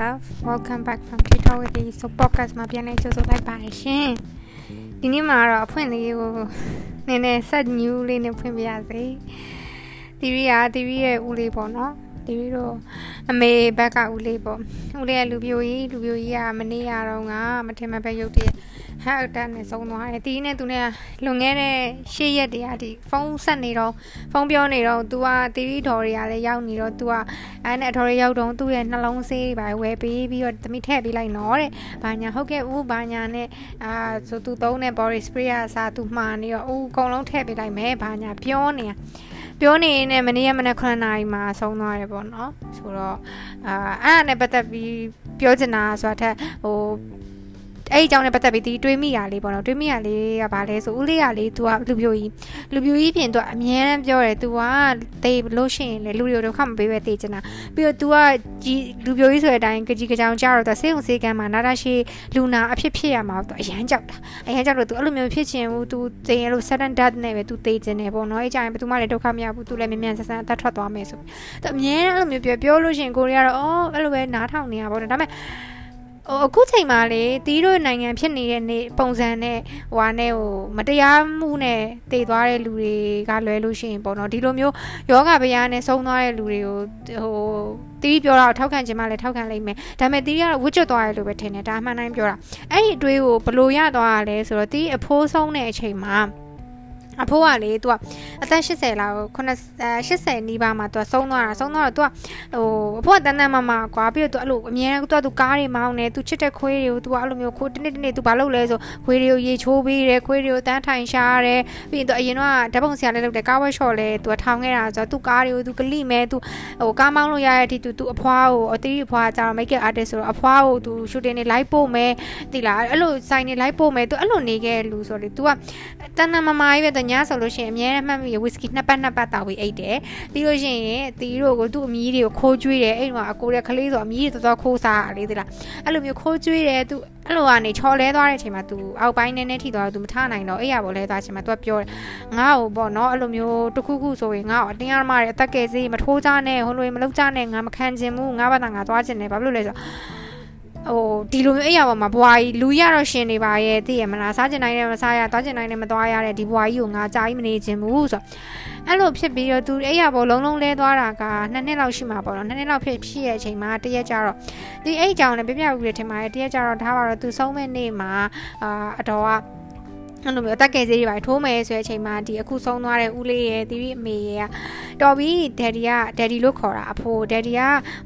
love welcome back from Twitter with the so podcast မှာပြန်နေကြိုဆိုလိုက်ပါတယ်ရှင်ဒီနေ့မှာတော့အဖွင့်လေးကိုနည်းနည်း set new လေးနဲ့ဖွင့်ပြရစေတီဗီကတီဗီရဲ့ဦးလေးပေါ့နော်တီဗီတော့အမေဘက်ကဦးလေးပေါ့ဦးလေးကလူပြိုကြီးလူပြိုကြီးကမနေ့ရတော့ကမထင်မပဲရုပ်တည်းဟက် အတက်နဲ့ဆုံးသွားတယ်တီးနဲ့သူနဲ့လွန်ခဲ့တဲ့ရှေ့ရက်တည်းကဒီဖုန်းဆက်နေတော့ဖုန်းပြောနေတော့ तू ကတီဗီတော်တွေကလည်းရောက်နေတော့ तू ကအဲ့နဲ့အတော်တွေရောက်တော့သူ့ရဲ့နှလုံးဆေးတွေပါဝယ်ပေးပြီးတော့သမီးထည့်ပေးလိုက်နော်တဲ့ဘာညာဟုတ်ကဲ့ဦးဘာညာနဲ့အာဆို तू သုံးတဲ့ body spray ကစား तू မှားနေတော့ဦးအကုန်လုံးထည့်ပေးလိုက်မယ်ဘာညာပြောနေတာပြောနေနေမနေ့ကမနေ့9နာရီမှာဆုံးသွားတယ်ပေါ့နော်ဆိုတော့အာအဲ့ဒါနဲ့ပတ်သက်ပြီးပြောချင်တာဆိုတာထက်ဟို အဲ့ဒီအကြောင်းနဲ့ပတ်သက်ပြီးဒီတွေးမိရလေးပေါ့နော်တွေးမိရလေးကဘာလဲဆိုဦးလေးကလေး तू ကလူပြိုကြီးလူပြိုကြီးပြင် तू အမြဲတမ်းပြောတယ် तू ကတေးလို့ရှိရင်လေလူတွေကိုတော့ခမပေးပဲတေးချင်တာပြီးတော့ तू ကကြီးလူပြိုကြီးဆိုတဲ့အတိုင်းကြကြီးကြောင်ကြတော့ तू စေးုံစေးကမ်းမှာနာတာရှိလူနာအဖြစ်ဖြစ်ရမှာ तू အရန်ကြောက်တာအရန်ကြောက်တော့ तू အဲ့လိုမျိုးဖြစ်ချင်ဘူး तू တေးရလို့ sudden death နဲ့ပဲ तू တေးချင်တယ်ပေါ့နော်အဲ့ကြရင်ဘယ်သူမှလည်းဒုက္ခမရဘူး तू လည်းမြန်မြန်ဆန်ဆန်အသက်ထွက်သွားမယ်ဆို तू အမြဲတမ်းအဲ့လိုမျိုးပြောပြောလို့ရှိရင်ကိုရီးယားတော့အော်အဲ့လိုပဲနားထောင်နေရပါတော့ဒါပေမဲ့ ဟိုအခုချိန်မှာလေတီးတို့နိုင်ငံဖြစ်နေတဲ့နေပုံစံနဲ့ဟိုဟာနဲ့ဟိုမတရားမှုနဲ့တည်သွားတဲ့လူတွေကလွဲလို့ရှိရင်ပေါ့နော်ဒီလိုမျိုးယောဂဗျာနဲ့ဆုံးသွားတဲ့လူတွေကိုဟိုတီးပြောတာထောက်ခံခြင်းမလည်းထောက်ခံလိမ့်မယ်ဒါပေမဲ့တီးကတော့ဝစ်ကျွတ်သွားတယ်လို့ပဲထင်တယ်ဒါမှန်တိုင်းပြောတာအဲ့ဒီအတွေးကိုဘလို့ရသွားရလဲဆိုတော့တီးအဖိုးဆုံးတဲ့အချိန်မှာ အဖိုးကလေသူကအသက်80လောက်80နီးပါးမှာသူကဆုံးသွားတာဆုံးသွားတော့သူကဟိုအဖိုးကတန်းတန်းမမကွာပြီးတော့သူအဲ့လိုအမြဲတမ်းသူကသူကားတွေမောင်းနေသူချစ်တဲ့ခွေးတွေကိုသူကအဲ့လိုမျိုးခိုးတနေ့တနေ့သူဘာလုပ်လဲဆိုခွေးတွေကိုရေချိုးပေးတယ်ခွေးတွေကိုတန်းထိုင်ရှားတယ်ပြီးရင်သူအရင်တော့ဓာတ်ပုံဆရာလေးလုပ်တယ်ကားဝက်ရှော့လဲသူကထောင်ခဲ့တာဆိုတော့သူကားတွေကိုသူကလိမဲသူဟိုကားမောင်းလို့ရတဲ့အထိသူသူအဖွားကိုအသေးအဖွားကျတော့ make up artist ဆိုတော့အဖွားကိုသူ shooting တွေ live ပို့မယ်တိလားအဲ့လိုဆိုင်တွေ live ပို့မယ်သူအဲ့လိုနေခဲ့လူဆိုလေ तू ကတန်းတန်းမမာကြီးပဲတညဆိုလို့ရှိရင်အများနဲ့မှတ်မိရဝီစကီနှစ်ပတ်နှစ်ပတ်တောက်ပြီးအိတ်တယ်ပြီးလို့ရှိရင်တီးတို့ကိုသူ့အမီးတွေကိုခိုးကျွေးတယ်အဲ့မှာအကိုတဲ့ကလေးဆိုအမီးတွေတော်တော်ခိုးစားလေးသလားအဲ့လိုမျိုးခိုးကျွေးတယ်သူအဲ့လိုကနေချော်လဲသွားတဲ့အချိန်မှာ तू အောက်ပိုင်းနည်းနည်းထိသွားတော့ तू မထနိုင်တော့အဲ့ရပေါ်လဲသွားချိန်မှာ तू ပြောတယ်ငါ့ကိုပေါ့နော်အဲ့လိုမျိုးတခုခုဆိုရင်ငါ့ကိုအတင်းအဓမ္မတွေအသက်ကယ်စေးမထိုးကြနဲ့ဟိုလိုမလုပ်ကြနဲ့ငါမခံချင်ဘူးငါဘာသာငါသွားချင်တယ်ဘာဖြစ်လို့လဲဆိုတော့ ဟိုဒီလိုမျိုးအဲ့ရပေါ်မှာဘွားကြီးလူရတော့ရှင်နေပါရဲ့သိရမလားစားကျင်နိုင်တယ်မစားရသွားကျင်နိုင်တယ်မသွားရတဲ့ဒီဘွားကြီးကိုငါကြာကြီးမနေချင်ဘူးဆိုတော့အဲ့လိုဖြစ်ပြီးတော့သူအဲ့ရပေါ်လုံးလုံးလဲသွားတာကနှစ်နှစ်လောက်ရှိမှာပေါ့နော်နှစ်နှစ်လောက်ဖြစ်ဖြစ်ရဲ့အချိန်မှာတရက်ကြတော့ဒီအဲ့ကြောင်လည်းပြပြဦးတယ်ထင်ပါတယ်တရက်ကြတော့ဒါပါတော့သူဆုံးမဲ့နေ့မှာအာအတော်က အဲ့လိုမျိုးအသက်ကယ်ဆေးတွေပါထိုးမယ်ဆိုတဲ့အချိန်မှာဒီအခုဆုံးသွားတဲ့ဦးလေးရဲ့တီဗီအမေရဲ့တော်ပြီဒက်ဒီကဒက်ဒီလို့ခေါ်တာအဖိုးဒက်ဒီက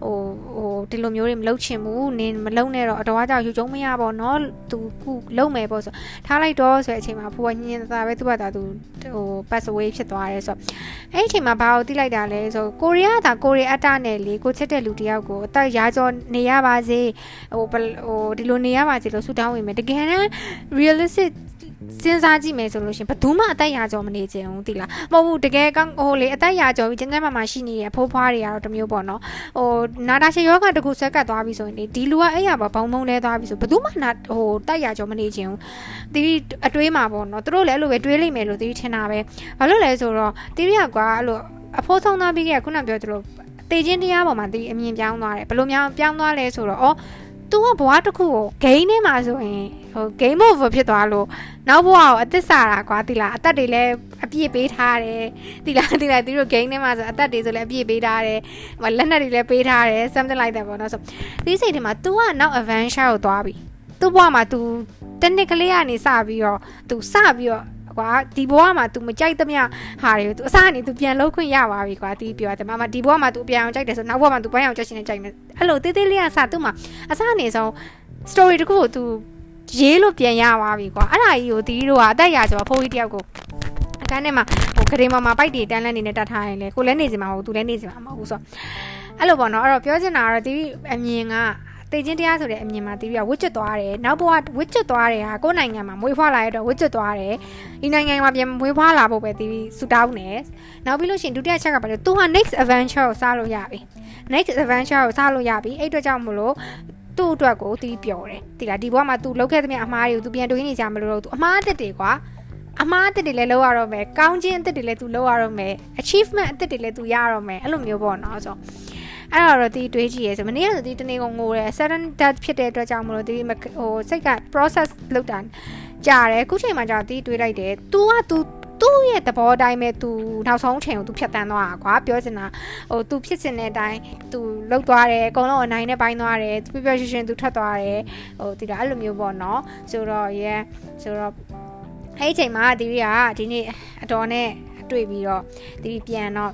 ဟိုဟိုဒီလိုမျိုးတွေမလုပ်ချင်ဘူးနင်မလုပ်နဲ့တော့အတော်ကြောင့်ယူကျုံမရပါတော့သူခုလုပ်မယ်ပေါ့ဆိုထားလိုက်တော့ဆိုတဲ့အချိန်မှာအဖိုးကညင်သာပဲသူ့ဘာသာသူဟို pass away ဖြစ်သွားတယ်ဆိုတော့အဲ့ဒီအချိန်မှာဘာကိုသိလိုက်တာလဲဆိုကိုရီးယားကကိုရီးအတနဲ့လေကိုချစ်တဲ့လူတယောက်ကိုအသက်ရာကျော်နေရပါစေဟိုဟိုဒီလိုနေရပါစေလို့ဆုတောင်းဝင်မယ်တကယ်တမ်း realistic စဉ်းစားကြည့်မယ်ဆိုလို့ရှင်ဘယ်သူမှအသက်ရာကျော်မနေချင်ဘူးတိလားမဟုတ်ဘူးတကယ်ကောင်းဟိုလေအသက်ရာကျော်ပြီးကျန်းကျန်းမာမာရှိနေတဲ့အဖိုးဖွားတွေကတော့တမျိုးပေါ့နော်ဟိုနာတာရှေယောဂတခုဆက်ကတ်သွားပြီဆိုရင်ဒီလူကအဲ့ရပါဘောင်းမုံလဲသွားပြီဆိုဘယ်သူမှနာဟိုတက်ရာကျော်မနေချင်ဘူးတီးအတွေးမှာပေါ့နော်သူတို့လည်းအဲ့လိုပဲတွေးလိမ့်မယ်လို့တီးထင်တာပဲဘာလို့လဲဆိုတော့တီးရကွာအဲ့လိုအဖိုးဆုံးသားပြီးခဲ့ခုနပြောသလိုတေချင်းတရားပေါ်မှာတီးအမြင်ပြောင်းသွားတယ်ဘယ်လိုများပြောင်းသွားလဲဆိုတော့အော် သူကဘွားတစ်ခုကိုဂိမ်းထဲမှာဆိုရင်ဟို game over ဖြစ်သွားလို့နောက်ဘဝကိုအသက်စာတာကွာတိလားအသက်တွေလည်းအပြည့်ပေးထားတယ်တိလားတိလားသူတို့ game ထဲမှာဆိုအသက်တွေဆိုလည်းအပြည့်ပေးထားတယ်ဟိုလက်နက်တွေလည်းပေးထားတယ် something like that ပေါ့နော်ဆိုဒီစိတ်ထဲမှာ तू ကနောက် adventure ကိုသွားပြီသူ့ဘဝမှာ तू တနစ်ကလေးကနေစပြီးတော့ तू စပြီးတော့ ကွာဒီဘဝမှာ तू မကြိုက်သမျှဟာတွေကို तू အစားကနေ तू ပြန်လုပ်ခွင့်ရပါပြီကွာတီးပြောတယ်မမဒီဘဝမှာ तू ပြန်အောင်ကြိုက်တယ်ဆိုနောက်ဘဝမှာ तू ပိုင်းအောင်ကြိုက်ရှင်နေကြိုက်မယ်အဲ့လိုတေးသေးလေးကစ तू မှာအစားအနေဆုံး story တခုကို तू ရေးလို့ပြန်ရပါပြီကွာအဲ့ဒါကြီးကိုတီးတို့ကအသက်ရကျော်ဖိုးကြီးတယောက်ကိုအခန်းထဲမှာဟိုခရင်မမှာပိုက်တွေတန်းလန်းနေနဲ့တတ်ထားရင်လေကိုလည်းနေစီမှာမဟုတ်သူလည်းနေစီမှာမဟုတ်ဘူးဆိုအဲ့လိုပေါ့နော်အဲ့တော့ပြောချင်တာကတော့တီးအမြင်က တေချင်းတရားဆိုတဲ့အမြင်မှာတီးပြီးဝစ်ကျွတ်သွားတယ်နောက်ဘဝဝစ်ကျွတ်သွားတယ်ဟာကိုယ်နိုင်ငံမှာမွေးဖွားလာရတော့ဝစ်ကျွတ်သွားတယ်ဒီနိုင်ငံမှာပြန်မွေးဖွားလာဖို့ပဲတီးပြီးဆူတောင်းတယ်နောက်ပြီးလို့ရှိရင်ဒုတိယချက်ကပါလေသူဟာ next adventure ကိုစားလို့ရပြီ next adventure ကိုစားလို့ရပြီအဲ့အတွက်ကြောင့်မလို့သူ့အတွက်ကိုတီးပျော်တယ်တိလားဒီဘဝမှာ तू လောက်ခဲ့သမျှအမားတွေကို तू ပြန်တွေးနေကြမလို့တော့ तू အမားအသက်တွေကွာအမားအသက်တွေလည်းလောက်ရတော့မယ်ကောင်းခြင်းအသက်တွေလည်း तू လောက်ရတော့မယ် achievement အသက်တွေလည်း तू ရရတော့မယ်အဲ့လိုမျိုးပေါ့နော်ဆို အဲ့ဒါတော့တီးတွေးကြည့်ရဲဆိုမနေ့ကဆိုတီးတနေ့ကငိုတယ် sudden death ဖြစ်တဲ့အတွက်ကြောင့်မလို့တီးဟိုစိတ်က process လုပ်တာကြာတယ်အခုချိန်မှာကြာတီးတွေးလိုက်တယ် तू က तू သူ့ရဲ့သဘောတိုင်းပဲ तू နောက်ဆုံးချိန်ကို तू ဖြတ်တန်းသွားတာကွာပြောချင်တာဟို तू ဖြစ်စင်တဲ့အတိုင်း तू လှုပ်သွားတယ်အကုန်လုံးအနိုင်နဲ့ပိုင်းသွားတယ် तू ပြပြရှင်ရှင် तू ထွက်သွားတယ်ဟိုဒီလားအဲ့လိုမျိုးပေါ့နော်ဆိုတော့ yeah ဆိုတော့အဲ့ဒီချိန်မှာဒီရီကဒီနေ့အတော်နဲ့တွေ့ပြီးတော့ဒီပြန်တော့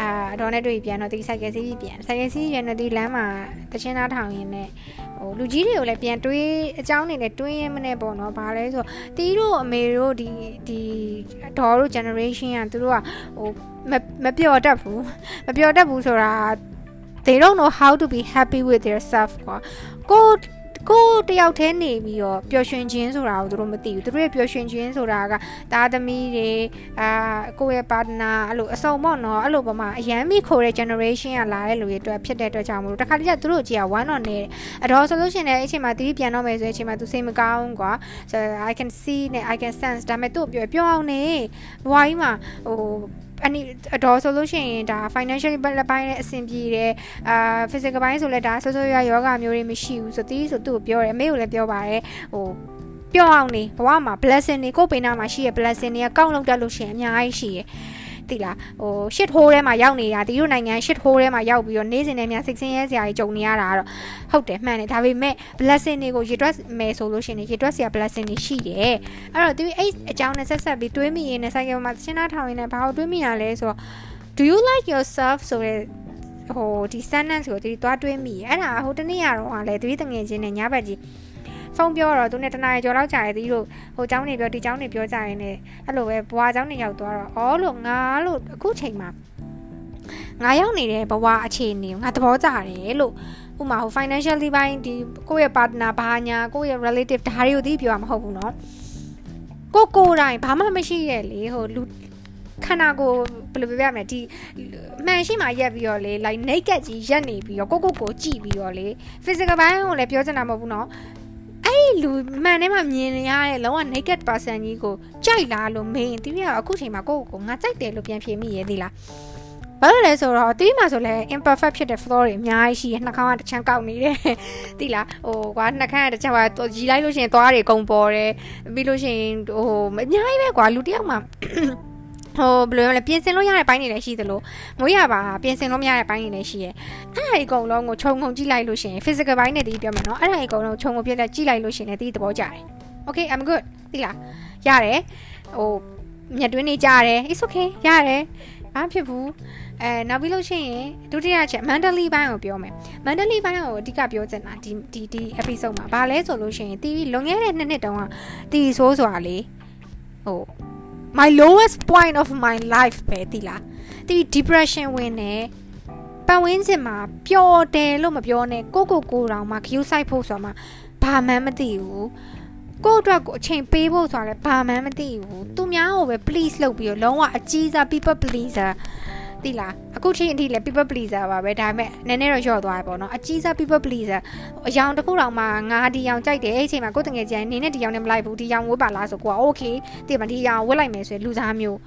အာအတော်နဲ့တွေ့ပြန်တော့ဒီဆိုင်ကယ်စီးပြီးပြန်ဆိုင်ကယ်စီးရနေဒီလမ်းမှာတချင်းသားထောင်ရင်းနဲ့ဟိုလူကြီးတွေကိုလည်းပြန်တွေးအကြောင်းနေနဲ့တွေးရမနဲ့ပေါ့နော်။ဘာလဲဆိုတော့တီးတို့အမေတို့ဒီဒီဒေါ်တို့ generation ကသူတို့ကဟိုမပျော်တတ်ဘူး။မပျော်တတ်ဘူးဆိုတာ they don't know how to be happy with their self ကွာ။ကို ကိုတယောက်တည်းနေပြီးတော့ပျော်ရွှင်ခြင်းဆိုတာကိုသူတို့မသိဘူးသူတို့ရဲ့ပျော်ရွှင်ခြင်းဆိုတာကသားသမီးတွေအာကိုယ့်ရဲ့ partner အဲ့လိုအစုံပေါ့နော်အဲ့လိုပမာအရန်မိခိုတဲ့ generation ကလာတဲ့လူတွေအတွက်ဖြစ်တဲ့အတွက်ကြောင့်မလို့တခါတည်းကသူတို့ကြည့်ရ one on နေတယ်အတော်ဆိုလို့ရှိရင်လည်းအချိန်မှာတီးပြန်တော့မယ်ဆိုတဲ့အချိန်မှာသူစိတ်မကောင်းကွာ so i can see နဲ့ i can sense ဒါပေမဲ့သူ့ပြောပြောအောင်နေဘဝကြီးမှာဟို အနိအတော်ဆိုလို့ရှိရင်ဒါ financially ဘပိုင်းနဲ့အဆင်ပြေတယ်အာ physical ဘိုင်းဆိုလည်းဒါဆိုဆိုရယောဂမျိုးတွေမရှိဘူးဆိုတီးဆိုသူ့ကိုပြောတယ်အမေကိုလည်းပြောပါတယ်ဟိုပြောအောင်နေဘဝမှာ blessing တွေကိုယ်ပိနာမှာရှိရ blessing တွေကကောက်လောက်တတ်လို့ရှိရင်အများကြီးရှိရ သိလားဟို shit hole ထဲမှာရောက်နေတာတီတို့နိုင်ငံ shit hole ထဲမှာရောက်ပြီးတော့နေစဉ်နဲ့များစိတ်ဆင်းရဲစရာကြီးကြုံနေရတာကတော့ဟုတ်တယ်မှန်တယ်ဒါပေမဲ့ blessing တွေကိုရေတွက်မယ်ဆိုလို့ရှိရင်ရေတွက်စရာ blessing တွေရှိတယ်အဲ့တော့ဒီအဲ့အကြောင်းနဲ့ဆက်ဆက်ပြီးတွေးမိရင်နဲ့ဆိုင်ကယ်မှာရှင်းသားထောင်ရင်းနဲ့ဘာလို့တွေးမိရလဲဆိုတော့ do you like yourself ဆိုတဲ့ဟိုဒီ sentence ကိုဒီသွားတွေးမိအဲ့ဒါဟိုတနေ့ရတော့ဟာလေတတိတငယ်ချင်းနဲ့ညဘက်ကြီး ဖုန်းပြောတော့သူနဲ့တနားကြော်လောက်ကြာရသည်တို့ဟိုเจ้าနေပြောဒီเจ้าနေပြောကြရင်လည်းအဲ့လိုပဲဘွာเจ้าနေရောက်သွားတော့အော်လို့ငါလို့အခုချိန်မှာငါရောက်နေတဲ့ဘဝအခြေအနေငါသဘောကျတယ်လို့ဥမာဟို financially ဘိုင်းဒီကိုယ့်ရဲ့ partner ဘာညာကိုယ့်ရဲ့ relative ဒါတွေကိုသိပြောမှာမဟုတ်ဘူးเนาะကိုကိုတိုင်းဘာမှမရှိရဲ့လေဟိုလူခန္ဓာကိုဘယ်လိုပြောရမလဲဒီမှန်ရှိမှရက်ပြီးတော့လေ like naked ကြီးရက်နေပြီးတော့ကိုကိုကိုကြည့်ပြီးတော့လေ physical ဘိုင်းကိုလည်းပြောချင်တာမဟုတ်ဘူးเนาะအဲ့ဒီ လူမှန်ထဲမှာမြင်နေရတဲ့လုံးဝ naked person ကြီးကိုကြိုက်လားလို့မေးရင်တီးရအခုချိန်မှာကိုကိုကိုငါကြိုက်တယ်လို့ပြန်ဖြေမိရဲ့ဒီလားဘာလို့လဲဆိုတော့တီးမှာဆိုလဲ imperfect ဖြစ်တဲ့ flaw တွေအများကြီးရှိရနှာခေါင်းကတစ်ချမ်းကောက်နေတယ်တိလားဟိုကွာနှာခမ်းကတစ်ချမ်းကရီလိုက်လို့ရှိရင်သွားတွေကုံပေါ်တယ်ပြီးလို့ရှိရင်ဟိုအများကြီးပဲကွာလူတယောက်မှာ ဟိုဘယ်လိုလဲပြင်ဆင်လို့ရတဲ့ဘိုင်းတွေလည်းရှိသလိုမွေးရပါပြင်ဆင်လို့မရတဲ့ဘိုင်းတွေလည်းရှိရဲအဲ့ဒါအကုန်လုံးကိုခြုံငုံကြည့်လိုက်လို့ရှိရင် physical ဘိုင်းနဲ့တည်းပြောမယ်နော်အဲ့ဒါအကုန်လုံးခြုံငုံပြက်လက်ကြည့်လိုက်လို့ရှိရင်လည်းတည်းသဘောကျတယ် okay i'm good သိလားရတယ်ဟိုမျက်တွင်းနေကြရတယ် it's okay ရတယ်ဘာဖြစ်ဘူးအဲနောက်ပြီးလို့ရှိရင်ဒုတိယချက် mentally ဘိုင်းကိုပြောမယ် mentally ဘိုင်းကိုအဓိကပြောချင်တာဒီဒီဒီ episode မှာဘာလဲဆိုလို့ရှိရင်တီးလွန်ခဲ့တဲ့နှစ်နှစ်တုန်းကတီးဆိုးစွာလေဟို my lowest point of my life ပဲတိလားဒီ depression ဝင်နေပတ်ဝန်းကျင်မှာပျော်တယ်လို့မပြောနဲ့ကိုကိုကိုတောင်မှ view site ဖို့ဆိုမှဘာမှန်းမသိဘူးကို့အတွက်ကိုအချိန်ပေးဖို့ဆိုတာလည်းဘာမှန်းမသိဘူးသူများကိုပဲ please လုပ်ပြီးတော့လုံးဝအကြီးစား people pleaser သိလားအခုချိန်အထိလည်း people pleaser ပါပဲဒါပေမဲ့နည်းနည်းတော့လျော့သွားပြီပေါ့နော်အကြီးစား people pleaser အယောင်တစ်ခုတောင်မှငါဒီယောင်ကြိုက်တယ်အဲ့အချိန်မှာကိုယ်တငယ်ချင်းနေနဲ့ဒီယောင်နဲ့မလိုက်ဘူးဒီယောင်ဝတ်ပါလားဆိုကိုက okay ဒီမှာဒီယောင်ဝတ်လိုက်မယ်ဆိုရင်လူစားမျိုး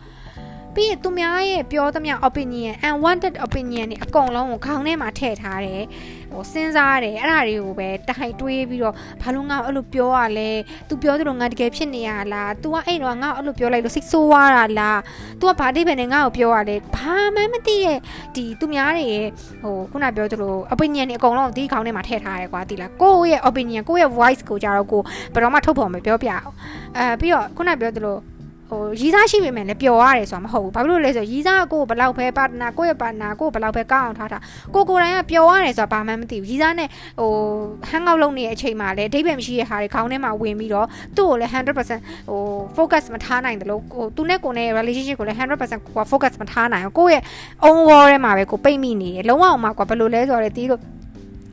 ပြီးရင်သူများရဲ့ပြောသမျှ opinion unwanted opinion တွေအကုန်လုံးကိုခေါင်းထဲမှာထည့်ထားတယ် ဟိုစဉ်းစားရတယ်အဲ့ဒါတွေကိုပဲတိုင်တွေးပြီးတော့ဘာလို့ငါအဲ့လိုပြောရလဲ तू ပြောသလိုငါတကယ်ဖြစ်နေရလား तू ကအဲ့တော့ငါအဲ့လိုပြောလိုက်လို့စိတ်ဆိုးသွားတာလား तू ကဘာအိဗယ်နဲ့ငါ့ကိုပြောရလဲဘာမှမသိရဲ့ဒီသူများတွေရဲ့ဟိုခုနပြောသလို opinion တွေအကုန်လုံးဒီခေါင်းထဲမှာထည့်ထားတယ်ကွာတိလားကိုယ့်ရဲ့ opinion ကိုယ့်ရဲ့ voice ကိုကြတော့ကိုဘယ်တော့မှထုတ်ဖော်မပြောပြအောင်အဲပြီးတော့ခုနပြောသလို ဟိုရီးစားရှိပေမဲ့လည်းပျော်ရတယ်ဆိုတာမဟုတ်ဘူးဘာဖြစ်လို့လဲဆိုရီးစားကိုဘလောက်ပဲပါတနာကိုယ့်ရဲ့ပါတနာကိုဘလောက်ပဲကောင်းအောင်ထားတာကိုကိုတိုင်းကပျော်ရတယ်ဆိုတာဘာမှမသိဘူးရီးစားနဲ့ဟိုဟန်အောက်လုပ်နေတဲ့အချိန်မှာလည်းအဓိပ္ပာယ်မရှိတဲ့ဟာတွေခေါင်းထဲမှာဝင်ပြီးတော့သူ့ကိုလည်း100%ဟို focus မထားနိုင်တယ်လို့ဟိုသူနဲ့ကိုနဲ့ relationship ကိုလည်း100%ကိုက focus မထားနိုင်ဘူးကိုယ့်ရဲ့ own wall ထဲမှာပဲကိုပိတ်မိနေတယ်လုံးဝအောင်မှာကွာဘယ်လိုလဲဆိုတော့တီးလို့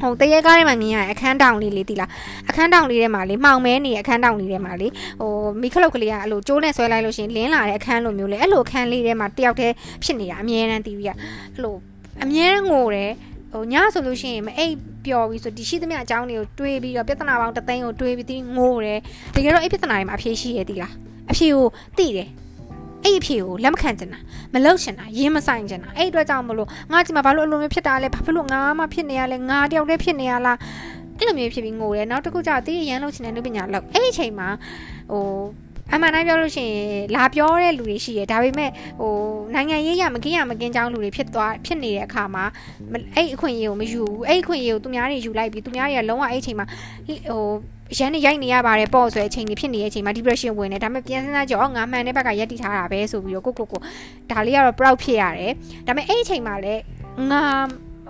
ဟိုတရေကားထဲမှာမြင်ရအခန်းတောင်လေးလေးတီလားအခန်းတောင်လေးထဲမှာလေမှောင်မဲနေအခန်းတောင်လေးထဲမှာလေဟိုမိခလုတ်ကလေးကအဲ့လိုကျိုးနဲ့ဆွဲလိုက်လို့ရှင်လင်းလာတဲ့အခန်းလိုမျိုးလေအဲ့လိုအခန်းလေးထဲမှာတယောက်တည်းဖြစ်နေတာအမြဲတမ်းတီးပြီးကအဲ့လိုအမြဲတမ်းငိုတယ်ဟိုညဆိုလို့ရှိရင်မအိပ်ပျော်ပြီးဆိုဒီရှိသမျှအကြောင်းတွေကိုတွေးပြီးတော့ပြဿနာပေါင်းတသိန်းကိုတွေးပြီးတီးငိုတယ်တကယ်တော့အဲ့ပြဿနာတွေမှာအဖြေရှိရည်တီလားအဖြေကိုသိတယ် အဲ့အဖြေကိုလက်မခံချင်တာမလုပ်ချင်တာရင်းမဆိုင်ချင်တာအဲ့အတွက်ကြောင့်မလို့ငါဒီမှာဘာလို့အလိုမျိုးဖြစ်တာလဲဘာဖြစ်လို့ငါမှဖြစ်နေရလဲငါတယောက်တည်းဖြစ်နေရလားအဲ့လိုမျိုးဖြစ်ပြီးငိုတယ်နောက်တစ်ခုကျတော့တီးရန်လုပ်ချင်တဲ့လူပညာလောက်အဲ့ဒီအချိန်မှာဟိုအမှန်တိုင်းပြောလို့ရှိရင်လာပြောတဲ့လူတွေရှိတယ်ဒါပေမဲ့ဟိုနိုင်ငံရေးရမကင်းရမကင်းကြောင်းလူတွေဖြစ်သွားဖြစ်နေတဲ့အခါမှာအဲ့အခွင့်အရေးကိုမယူဘူးအဲ့အခွင့်အရေးကိုသူများတွေယူလိုက်ပြီးသူများတွေကလုံးဝအဲ့အချိန်မှာဟို ရန်နေရိုက်နေရပါတယ်ပေါ့ဆိုတဲ့အချိန်ကြီးဖြစ်နေတဲ့အချိန်မှာ depression ဝင်တယ်ဒါပေမဲ့ပြန်စဉ်းစားကြည့်အော်ငါမှန်တဲ့ဘက်ကရက်တည်ထားတာပဲဆိုပြီးတော့ကိုကိုကိုဒါလေးကတော့ proud ဖြစ်ရတယ်ဒါပေမဲ့အဲ့အချိန်မှာလည်းငါ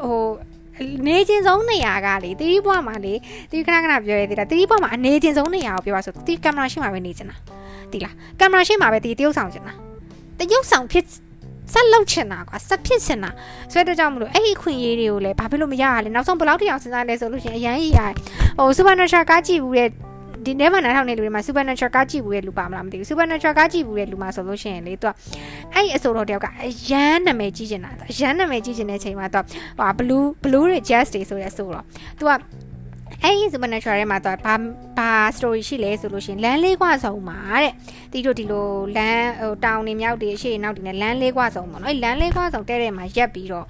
ဟိုနေချင်းဆုံးနေရာကလေတီးဘွားမှာလေတီးခဏခဏပြောရသေးတာတီးဘွားမှာအနေချင်းဆုံးနေရာကိုပြောပါဆိုတီးကင်မရာရှိမှပဲနေချင်တာတီးလားကင်မရာရှိမှပဲတီးတရုပ်ဆောင်ချင်တာတရုပ်ဆောင်ဖြစ်ဆက်လုပ်ချင်တာကွာဆက်ဖြစ်ချင်တာဆိုတဲ့ကြောင့်မလို့အဲ့ဒီခွင့်ရေးတွေကိုလည်းဘာဖြစ်လို့မရရလဲနောက်ဆုံးဘယ်လောက်ထိအောင်စဉ်းစားလဲဆိုလို့ရှိရင်အရန်ကြီးရတယ် ဟို supernatural ကားကြည့်ဘူးတဲ့ဒီထဲမှာနားထောင်နေလူတွေမှာ supernatural ကားကြည့်ဘူးတဲ့လူပါမလားမသိဘူး supernatural ကားကြည့်ဘူးတဲ့လူမှာဆိုလို့ရှိရင်လေသူကအဲ့ဒီအစိုးရတယောက်ကအရန်နာမည်ကြီးနေတာအရန်နာမည်ကြီးနေတဲ့ချိန်မှာသူကဟာ blue blue တွေ jazz တွေဆိုရဲဆိုတော့သူကအဲ့ဒီ supernatural ထဲမှာတော့ဘာဘာ story ရှိလဲဆိုလို့ရှိရင်လမ်းလေးကွာဆုံးမှာတဲ့တီတို့ဒီလိုလမ်းဟိုတောင်တွေမြောက်တွေအရှိနောက်တွေနဲ့လမ်းလေးကွာဆုံးပေါ့နော်အဲ့လမ်းလေးကွာဆုံးတဲ့တဲ့မှာရက်ပြီးတော့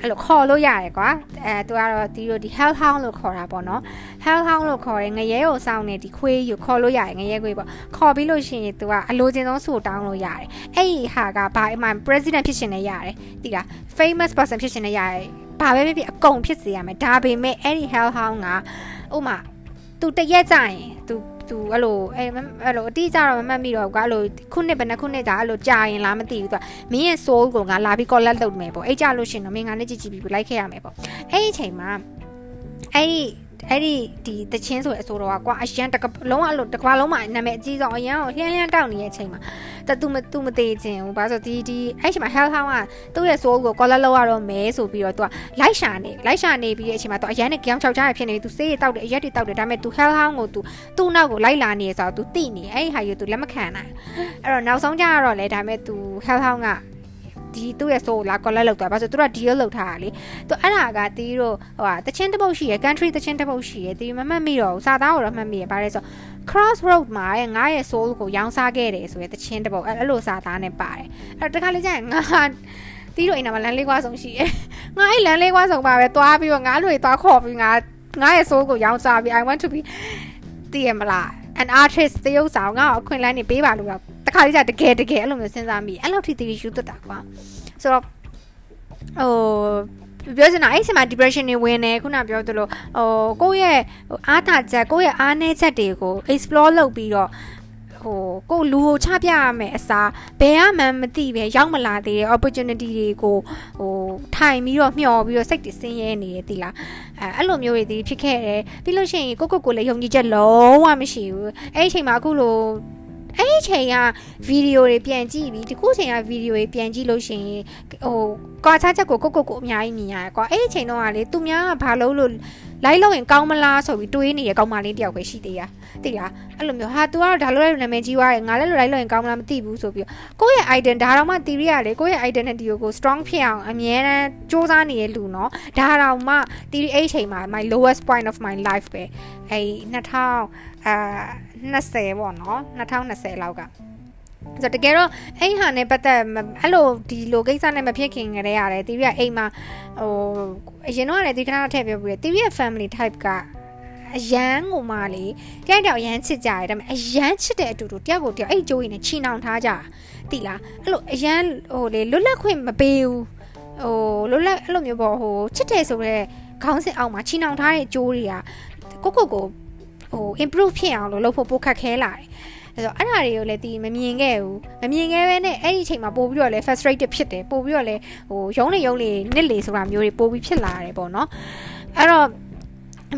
အဲ့လိုခေါ်လို့ရတယ်ကွာအဲသူကတော့ဒီလိုဒီ hell hound လို့ခေါ်တာပေါ့နော် hell hound လို့ခေါ်တယ်ငရဲကိုစောင်းနေဒီခွေးယူခေါ်လို့ရတယ်ငရဲခွေးပေါ့ခေါ်ပြီးလို့ရှိရင်သူကအလိုချင်ဆုံးဆူတောင်းလို့ရတယ်အဲ့ဒီဟာကဘာအမှ president ဖြစ်ရှင်နေရတယ်တိလား famous person ဖြစ်ရှင်နေရတယ်ဘာပဲဖြစ်ဖြစ်အကုန်ဖြစ်စေရမယ်ဒါပေမဲ့အဲ့ဒီ hell hound ကဥမာသူတရက်ကြရင်သူ သူအဲ့လိုအဲ့အဲ့လိုအတိအကျတော့မမှတ်မိတော့ဘူးကွာအဲ့လိုခုနှစ်ဘယ်နှခုနှစ်ကြာအဲ့လိုကြာရင်လားမသိဘူးသူကမင်းရဲ့ soul ကိုငါလာပြီး collect လုပ်မယ်ပေါ့အဲ့ကြလို့ရှင်တော့မင်းငါနဲ့ကြည့်ကြည့်ပြီးလိုက်ခဲ့ရမယ်ပေါ့အဲ့ဒီအချိန်မှာအဲ့ဒီ အဲ့ဒီဒီတချင်းဆိုရအစိုးတော့ကွာအရန်တကလုံးဝအဲ့လိုတကဘာလုံးမှာနာမည်အကြီးဆုံးအရန်ကိုလှမ်းလှမ်းတောက်နေတဲ့အချိန်မှာတသူမသူမသေးခြင်းဟိုဘာဆိုဒီဒီအဲ့ချိန်မှာ hell hound ကသူ့ရဲ့ soul ကို collar လောက်ရတော့မဲဆိုပြီးတော့သူကလိုက်ရှာနေလိုက်ရှာနေပြီးတဲ့အချိန်မှာသူအရန်နဲ့ game ချောက်ချားရဖြစ်နေသူစေးရတောက်တယ်အရက်တွေတောက်တယ်ဒါပေမဲ့သူ hell hound ကိုသူသူ့နောက်ကိုလိုက်လာနေရဆိုတော့သူတိနေအဲ့ဒီဟာကြီးကိုသူလက်မခံနိုင်အဲ့တော့နောက်ဆုံးကျတော့လေဒါပေမဲ့သူ hell hound က ဒီသူ့ရဲ့ soul လာ collect လုပ်သွားပါဆိုသူတို့က deal လုပ်ထားတာလေသူအဲ့ဒါကတီးတို့ဟိုဟာတချင်းတစ်ပုတ်ရှိရယ် country တချင်းတစ်ပုတ်ရှိရယ်တီးမမှတ်မိတော့ဘူးစာသားကိုတော့မှတ်မိရယ်ဗါလဲဆို crossroad မှာငါရဲ့ soul ကိုရောင်းစားခဲ့တယ်ဆိုရယ်တချင်းတစ်ပုတ်အဲ့လိုစာသားနဲ့ပါတယ်အဲ့တခါလေးကျရင်ငါတီးတို့အိမ်မှာလမ်းလေးကွာဆုံးရှိရယ်ငါအဲ့လမ်းလေးကွာဆုံးပါပဲသွားပြီးတော့ငါလူတွေသွားခေါ်ပြီးငါငါရဲ့ soul ကိုရောင်းစားပြီး I want to be တည်ရမလား an artist တရုပ်ဆောင်ငါ့ကိုအခွင့်အလမ်းနေပေးပါလို့တော့တ ခါလေးကျတကယ်တကယ်အဲ့လိုမျိုးစဉ်းစားမိအဲ့လောက်ထိတည်ယူတတ်တာကွာဆိုတော့ဟိုပြောချင်တာအဲ့ဒီမှာ depression တွေဝင်နေခုနပြောသလိုဟိုကိုယ့်ရဲ့အားသာချက်ကိုယ့်ရဲ့အားနည်းချက်တွေကို explore လုပ်ပြီးတော့ဟိုကိုလူကိုချပြရမယ်အစားဘယ်မှမသိပဲရောက်မလာသေးတဲ့ opportunity တွေကိုဟိုထိုင်ပြီးတော့မျှော်ပြီးတော့စိတ်တွေဆင်းရဲနေတယ်တိလားအဲအဲ့လိုမျိုးတွေဒီဖြစ်ခဲ့တယ်ပြီးလို့ရှိရင်ကိုကိုကိုလည်းယုံကြည်ချက်လုံးဝမရှိဘူးအဲ့ဒီအချိန်မှာအခုလို အဲ့ဒီချိန်ကဗီဒီယိုတွေပြန်ကြည့်ပြီးဒီခုချိန်ကဗီဒီယိုတွေပြန်ကြည့်လို့ရှိရင်ဟိုကွာခြားချက်ကိုကိုကိုကိုအများကြီးမြင်ရတယ်ကွာအဲ့ဒီချိန်တော့ကလေသူများကဘာလို့လို့လိုက်လို့ရင်ကောင်းမလားဆိုပြီးတွေးနေတဲ့ကောင်းမလေးတယောက်ပဲရှိသေးရသိလားအဲ့လိုမျိုးဟာ तू ကတော့ဒါလိုလိုက်နာမည်ကြီးွားတယ်ငါလည်းလိုလိုက်လို့ရင်ကောင်းမလားမသိဘူးဆိုပြီးကိုယ့်ရဲ့ ident ဒါတော့မှ theory ရလေကိုယ့်ရဲ့ identity ကို strong ဖြစ်အောင်အမြဲတမ်းစူးစမ်းနေတဲ့လူနော်ဒါတော့မှ theory အဲ့ချိန်မှာ my lowest point of my life ပဲအဲ့2000အာ 20ပေါ့နော်2020လောက်ကဆိုတော့တကယ်တော့အဲ့ဟာနဲ့ပတ်သက်အဲ့လိုဒီလိုကိစ္စနဲ့မဖြစ်ခင်ကတည်းကလည်းတီဗီကအိမ်မှာဟိုအရင်တော့လည်းဒီခဏထည့်ပြပြီးတီဗီရဲ့ family type ကအရန်ကိုမှလေတယောက်တယောက်အရန်ချစ်ကြရတယ်ဒါပေမဲ့အရန်ချစ်တဲ့အတူတူတယောက်ကိုတယောက်အဲ့ကြိုးကြီးနဲ့ချီနှောင်ထားကြတိလားအဲ့လိုအရန်ဟိုလေလွတ်လပ်ခွင့်မပေးဘူးဟိုလွတ်လပ်အဲ့လိုမျိုးပေါ့ဟိုချစ်တယ်ဆိုတော့ခေါင်းစဉ်အောက်မှာချီနှောင်ထားတဲ့ကြိုးတွေကကိုကိုကို ဟို improve ဖြစ်အောင်လို့လုပ်ဖို့ပိုခက်ခဲလာတယ်အဲ့တော့အဲ့ဒါတွေကိုလည်းတီးမမြင်ခဲ့ဘူးမမြင်ခဲ့ပဲနဲ့အဲ့ဒီအချိန်မှာပို့ပြီးတော့လည်း frustrated ဖြစ်တယ်ပို့ပြီးတော့လည်းဟိုရုံးနေရုံးလေနစ်လေဆိုတာမျိုးတွေပို့ပြီးဖြစ်လာတယ်ပေါ့နော်အဲ့တော့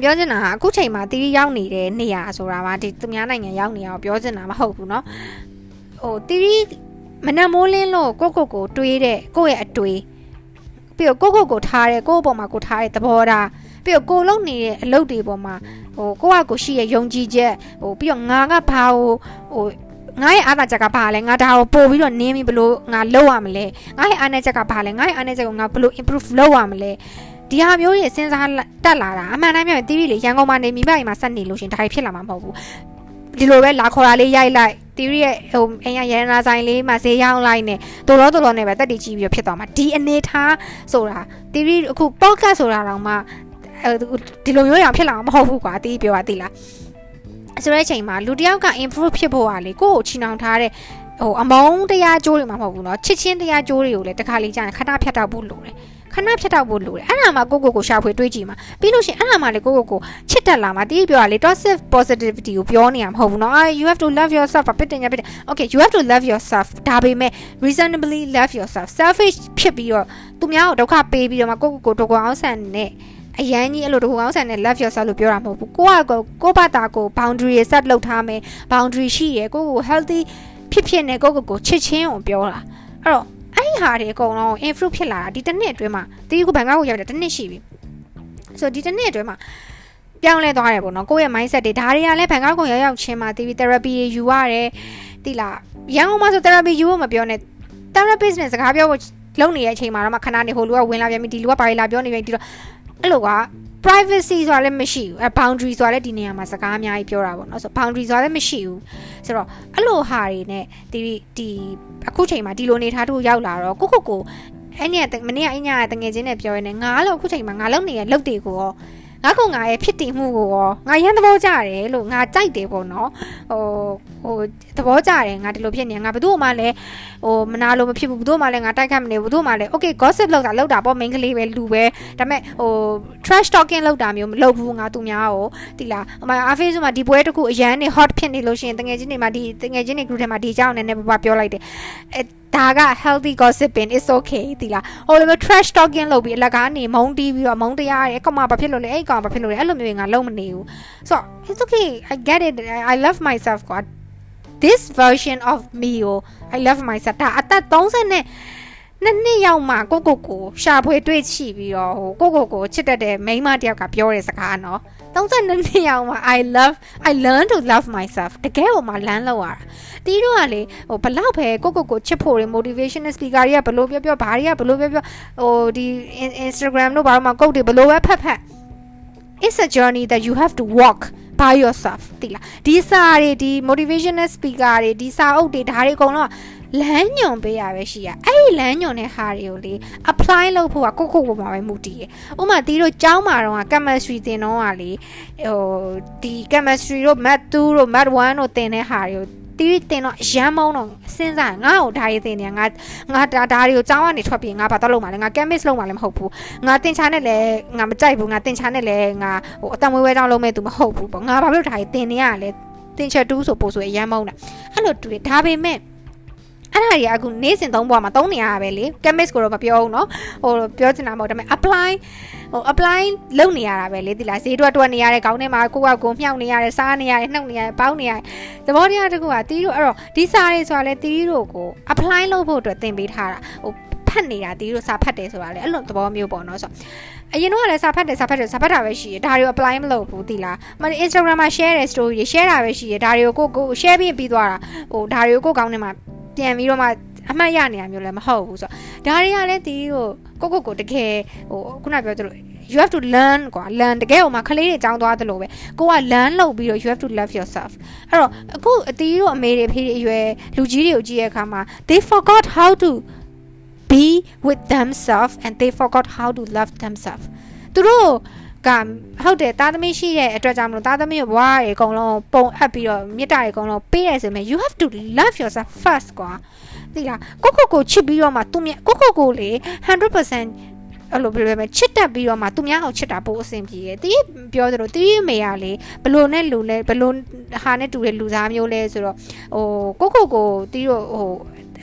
ပြောချင်တာကအခုချိန်မှာတီးရောက်နေတဲ့နေရာဆိုတာကဒီသူများနိုင်ငံရောက်နေအောင်ပြောချင်တာမဟုတ်ဘူးเนาะဟိုတီးမနက်မိုးလင်းလို့ကိုကိုကိုတွေးတဲ့ကိုယ့်ရဲ့အတွေးပြီးတော့ကိုကိုကိုထားတဲ့ကိုယ့်အပေါ်မှာကိုထားတဲ့သဘောထား ပြီးတော့ကိုလုံနေတဲ့အလုပ်တွေပေါ်မှာဟိုကိုကကိုရှိရဲ့ယုံကြည်ချက်ဟိုပြီးတော့ငါကဘာဟိုဟိုငါရဲ့အားသာချက်ကဘာလဲငါဒါကိုပို့ပြီးတော့နင်းပြီးဘလို့ငါလုပ်ရမလဲငါရဲ့အားနည်းချက်ကဘာလဲငါရဲ့အားနည်းချက်ကိုငါဘလို့ improve လုပ်ရမလဲဒီဟာမျိုးတွေစဉ်းစားတက်လာတာအမှန်တမ်းပြောရင်တီးရီလေရန်ကုန်မှာနေမိဘအိမ်မှာဆက်နေလို့ရှင်ဒါတွေဖြစ်လာမှာမဟုတ်ဘူးဒီလိုပဲလာခေါ်တာလေးရိုက်လိုက်တီရီရဲ့ဟိုအင်ရရန်နာဆိုင်လေးမှာဈေးရောင်းလိုက်နေတော်တော်တော်တော်နဲ့ပဲတက်တည်ကြည့်ပြီးဖြစ်သွားမှာဒီအနေထားဆိုတာတီရီအခု podcast ဆိုတာတော့မှ ဒီလိုမျိုးရအောင်ဖြစ်လာမှာမဟုတ်ဘူးကွာတီးပြောတာတီးလားဆိုတဲ့အချိန်မှာလူတယောက်က improve ဖြစ်ဖို့ဟာလေကိုယ့်ကိုချီနှောင်ထားတဲ့ဟိုအမုန်းတရားကြိုးတွေမှာမဟုတ်ဘူးเนาะချစ်ချင်းတရားကြိုးတွေကိုလည်းတစ်ခါလေးကြာရင်ခဏဖြတ်တောက်ဖို့လိုတယ်ခဏဖြတ်တောက်ဖို့လိုတယ်အဲ့ဒါမှကိုကိုကိုရှာဖွေတွေးကြည့်မှာပြီးလို့ရှိရင်အဲ့ဒါမှလေကိုကိုကိုချစ်တက်လာမှာတီးပြောတာလေ toxic positivity ကိုပြောနေရမှာမဟုတ်ဘူးเนาะ you have to love yourself ဖြစ်တင်ရဖြစ်တယ် okay you have to love yourself ဒါပေမဲ့ reasonably love yourself selfish ဖြစ်ပြီးတော့သူများကိုဒုက္ခပေးပြီးတော့မှကိုကိုကိုဒုက္ခအောင်ဆန်နဲ့ အရန်ကြီးအဲ့လိုတခုကောင်းဆန်တဲ့ love yourself လို့ပြောတာမဟုတ်ဘူးကိုကကိုကိုဘာတာကို boundary set လုပ်ထားမယ် boundary ရှိရယ်ကိုကို healthy ဖြစ်ဖြစ်နဲ့ကိုကိုကိုချစ်ချင်းကိုပြောတာအဲ့တော့အဲ့ဒီဟာတွေအကုန်လုံး improve ဖြစ်လာတာဒီတစ်နှစ်အတွင်းမှာတီးကိုဘန်ကောက်ကိုရောက်တယ်တစ်နှစ်ရှိပြီဆိုတော့ဒီတစ်နှစ်အတွင်းမှာပြောင်းလဲသွားတယ်ပေါ့နော်ကိုယ့်ရဲ့ mindset တွေဒါတွေကလည်းဘန်ကောက်ကိုရောက်ရောက်ချင်းမှာတီးပြီး therapy ယူရတယ်တီးလားရန်ကုန်မှာဆို therapy ယူဖို့မပြောနဲ့ therapist နဲ့စကားပြောဖို့လုပ်နေတဲ့အချိန်မှာတော့မှခဏနေဟိုလူကဝင်လာပြန်ပြီဒီလူကဘာလာပြောနေပြီဒီတော့ အဲ့လိုက privacy ဆိုတာလည်းမရှိဘူးအဲ boundary ဆိုတာလည်းဒီနေရာမှာစကားအများကြီးပြောတာပေါ့နော်ဆို boundary ဆိုတာလည်းမရှိဘူးဆိုတော့အဲ့လိုဟာတွေနဲ့ဒီဒီအခုချိန်မှာဒီလိုနေထားတူရောက်လာတော့ကိုကိုကိုအဲ့ညမနေ့ကအညတငယ်ချင်းနဲ့ပြောရင်းနဲ့ငါလို့အခုချိန်မှာငါလုံနေတဲ့လုပ်တွေကိုရော ငါကငါရဲ့ဖြစ်တည်မှုကိုရောငါရမ်းသဘောကျတယ်လို့ငါကြိုက်တယ်ပေါ့နော်ဟိုဟိုသဘောကျတယ်ငါဒီလိုဖြစ်နေငါဘယ်သူမှလည်းဟိုမနာလို့မဖြစ်ဘူးဘယ်သူမှလည်းငါတိုက်ခတ်မနေဘူးဘယ်သူမှလည်း okay gossip လောက်တာလောက်တာပေါ့ main ကလေးပဲလူပဲဒါပေမဲ့ဟို trash talking လောက်တာမျိုးမလုပ်ဘူးငါသူများကိုတိလားအမအဖေးဆိုမှဒီပွဲတစ်ခုအရန်နေ hot ဖြစ်နေလို့ရှိရင်တငယ်ချင်းတွေမှာဒီတငယ်ချင်းတွေ group ထဲမှာဒီအကြောင်းနည်းနည်းပပပြောလိုက်တယ်အဲ ဒါက healthy gossiping is okay ဒီလားဟိုလိုမျိုး trash talking လုပ်ပြီးအလကားနေမုန်းတီးပြီးတော့မုန်းတရားရဲကောင်မဘာဖြစ်လို့လဲအဲ့ကောင်ဘာဖြစ်လို့လဲအဲ့လိုမျိုးငါလုံးမနေဘူးဆိုတော့ it's okay i get it i love myself ကွာ this version of me ကို i love myself ဒါအသက်30နဲ့နှစ်နှစ်ရောက်မှကိုကိုကိုရှာဖွေတွေ့ချပြီးတော့ဟိုကိုကိုကိုချစ်တတ်တဲ့မိန်းမတယောက်ကပြောတဲ့စကားနော် 32နှစ်ရောက်မှ I love I learn to love myself တကယ်ကိုမှလမ်းလောက်ရတာတီးတို့ကလေဟိုဘလောက်ပဲကိုကိုကိုချစ်ဖို့တွေ motivational speaker တွေကဘလို့ပြောပြောဘာတွေကဘလို့ပြောပြောဟိုဒီ Instagram တို့ဘာလို့မှကုတ်တွေဘလို့ပဲဖတ်ဖတ် it's a journey that you have to walk by yourself တိလားဒီစာတွေဒီ motivational speaker တွေဒီစာအုပ်တွေဒါတွေအကုန်လုံး လမ်းညွန်ပေးရပဲရှိရအဲ့ဒီလမ်းညွန်တဲ့ဟာတွေကိုလေ apply လုပ်ဖို့ကကိုကိုကိုမှာပဲမူတည်ရဥမာတီးတို့ကျောင်းမှာတော့ chemistry သင်တော့ကလေဟိုဒီ chemistry တို့ math 2တို့ math 1တို့သင်တဲ့ဟာတွေကိုတီးတင်တော့ရမ်းမုံတော့စဉ်းစားငါ့ကိုဒါရေးတင်နေငါငါဒါတွေကိုကျောင်းကနေထွက်ပြီးငါဘာတော့လုပ်မှာလဲငါ chemist လုပ်မှာလည်းမဟုတ်ဘူးငါတင်ချာနဲ့လည်းငါမကြိုက်ဘူးငါတင်ချာနဲ့လည်းငါဟိုအတမွေးဝဲတောင်းလုပ်မဲ့သူမဟုတ်ဘူးပေါ့ငါဘာလို့ဒါရေးတင်နေရလဲတင်ချက်တူးဆိုပို့ဆိုရမ်းမုံတာအဲ့လိုတူတယ်ဒါပေမဲ့ အဲ့ဒါကြီးအခုနေ့စဉ်သုံးဘွားမှာသုံးနေရတာပဲလေ chemist ကိုတော့မပြောဘူးเนาะဟိုပြောချင်တာမဟုတ်ဒါပေမဲ့ apply ဟို apply လုပ်နေရတာပဲလေဒီလားဈေးတွက်တွက်နေရတဲ့ခေါင်းထဲမှာကိုယ့်အကိုမြှောက်နေရတယ်စားနေရတယ်နှုတ်နေရတယ်ပေါင်းနေရတယ်သဘောတရားတကူကတီးတို့အဲ့တော့ဒီစားတွေဆိုတာလေတီးတို့ကို apply လုပ်ဖို့အတွက်သင်ပေးထားတာဟိုဖတ်နေတာတီးတို့စာဖတ်တယ်ဆိုတာလေအဲ့လိုသဘောမျိုးပေါ့နော်ဆိုအရင်တော့လည်းစာဖတ်တယ်စာဖတ်တယ်စာဖတ်တာပဲရှိတယ်ဒါတွေကို apply မလုပ်ဘူးတိလားမ Instagram မှာ share တဲ့ story တွေ share တာပဲရှိတယ်ဒါတွေကိုကိုကို share ပြီးပြီးသွားတာဟိုဒါတွေကိုကိုကောင်းနေမှာ ပြန်ပြီးတော့မှအမှတ်ရနေရမျိုးလည်းမဟုတ်ဘူးဆိုတော့ဒါတွေကလည်းတီးကိုကိုကိုကိုတကယ်ဟိုခုနပြောသလို you have to learn ကွာ learn တကယ်ဟိုမှာကလေးတွေကြောင်းသွားသလိုပဲကိုက learn လုပ်ပြီးတော့ you have to love yourself အဲ့တော့အခုအတီးတို့အမေတွေဖေးတွေအရွယ်လူကြီးတွေကိုကြည့်ရတဲ့အခါမှာ they forgot how to be with themselves and they forgot how to love themselves သူတို့ ကဟုတ်တယ်သားသမီးရှိတဲ့အတွက်ကြောင့်မလို့သားသမီးရဲ့ဘဝတွေအကုန်လုံးပုံအပ်ပြီးတော့မြစ်တာတွေအကုန်လုံးပေးရဆိုရင် you have to love yourself first ကွာသိလားကိုကိုကိုချစ်ပြီးတော့မှသူမြကိုကိုကိုလေ100%အဲ့လိုဘယ်လိုပဲချစ်တက်ပြီးတော့မှသူများအောင်ချစ်တာပိုအဆင်ပြေတယ်တီးပြောသလိုတီးမေရလေဘလို့နဲ့လူလဲဘလို့ဟာနဲ့တူတဲ့လူသားမျိုးလဲဆိုတော့ဟိုကိုကိုကိုတီးတော့ဟို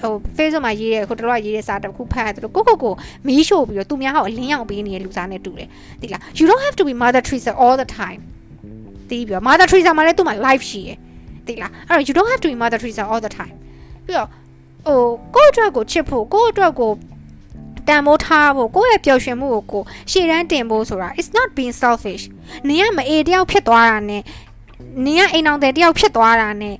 ဟို Facebook မှာရေးတဲ့ခုတလောရေးတဲ့စာတစ်ခုဖတ်ရတယ်ကိုကိုကိုမီးရှို့ပြီးတော့သူများဟောအလင်းရောင်ပေးနေတဲ့လူစားနဲ့တူတယ်တိလား you don't have to be mother Teresa all the time တီးပြီးတော့ mother Teresa မှာလည်းသူ့မှာ life ရှိရယ်တိလားအဲ့တော့ you don't have to be mother Teresa all the time ပြီးတော့ဟိုကိုယ့်အတွက်ကိုချစ်ဖို့ကိုယ့်အတွက်ကိုတန်မိုးထားဖို့ကိုယ့်ရဲ့ပျော်ရွှင်မှုကိုကိုရှေ့တန်းတင်ဖို့ဆိုတာ it's not being selfish နင်ကမအေတယောက်ဖြစ်သွားတာနဲ့နင်ကအိမ်အောင်တဲ့တယောက်ဖြစ်သွားတာနဲ့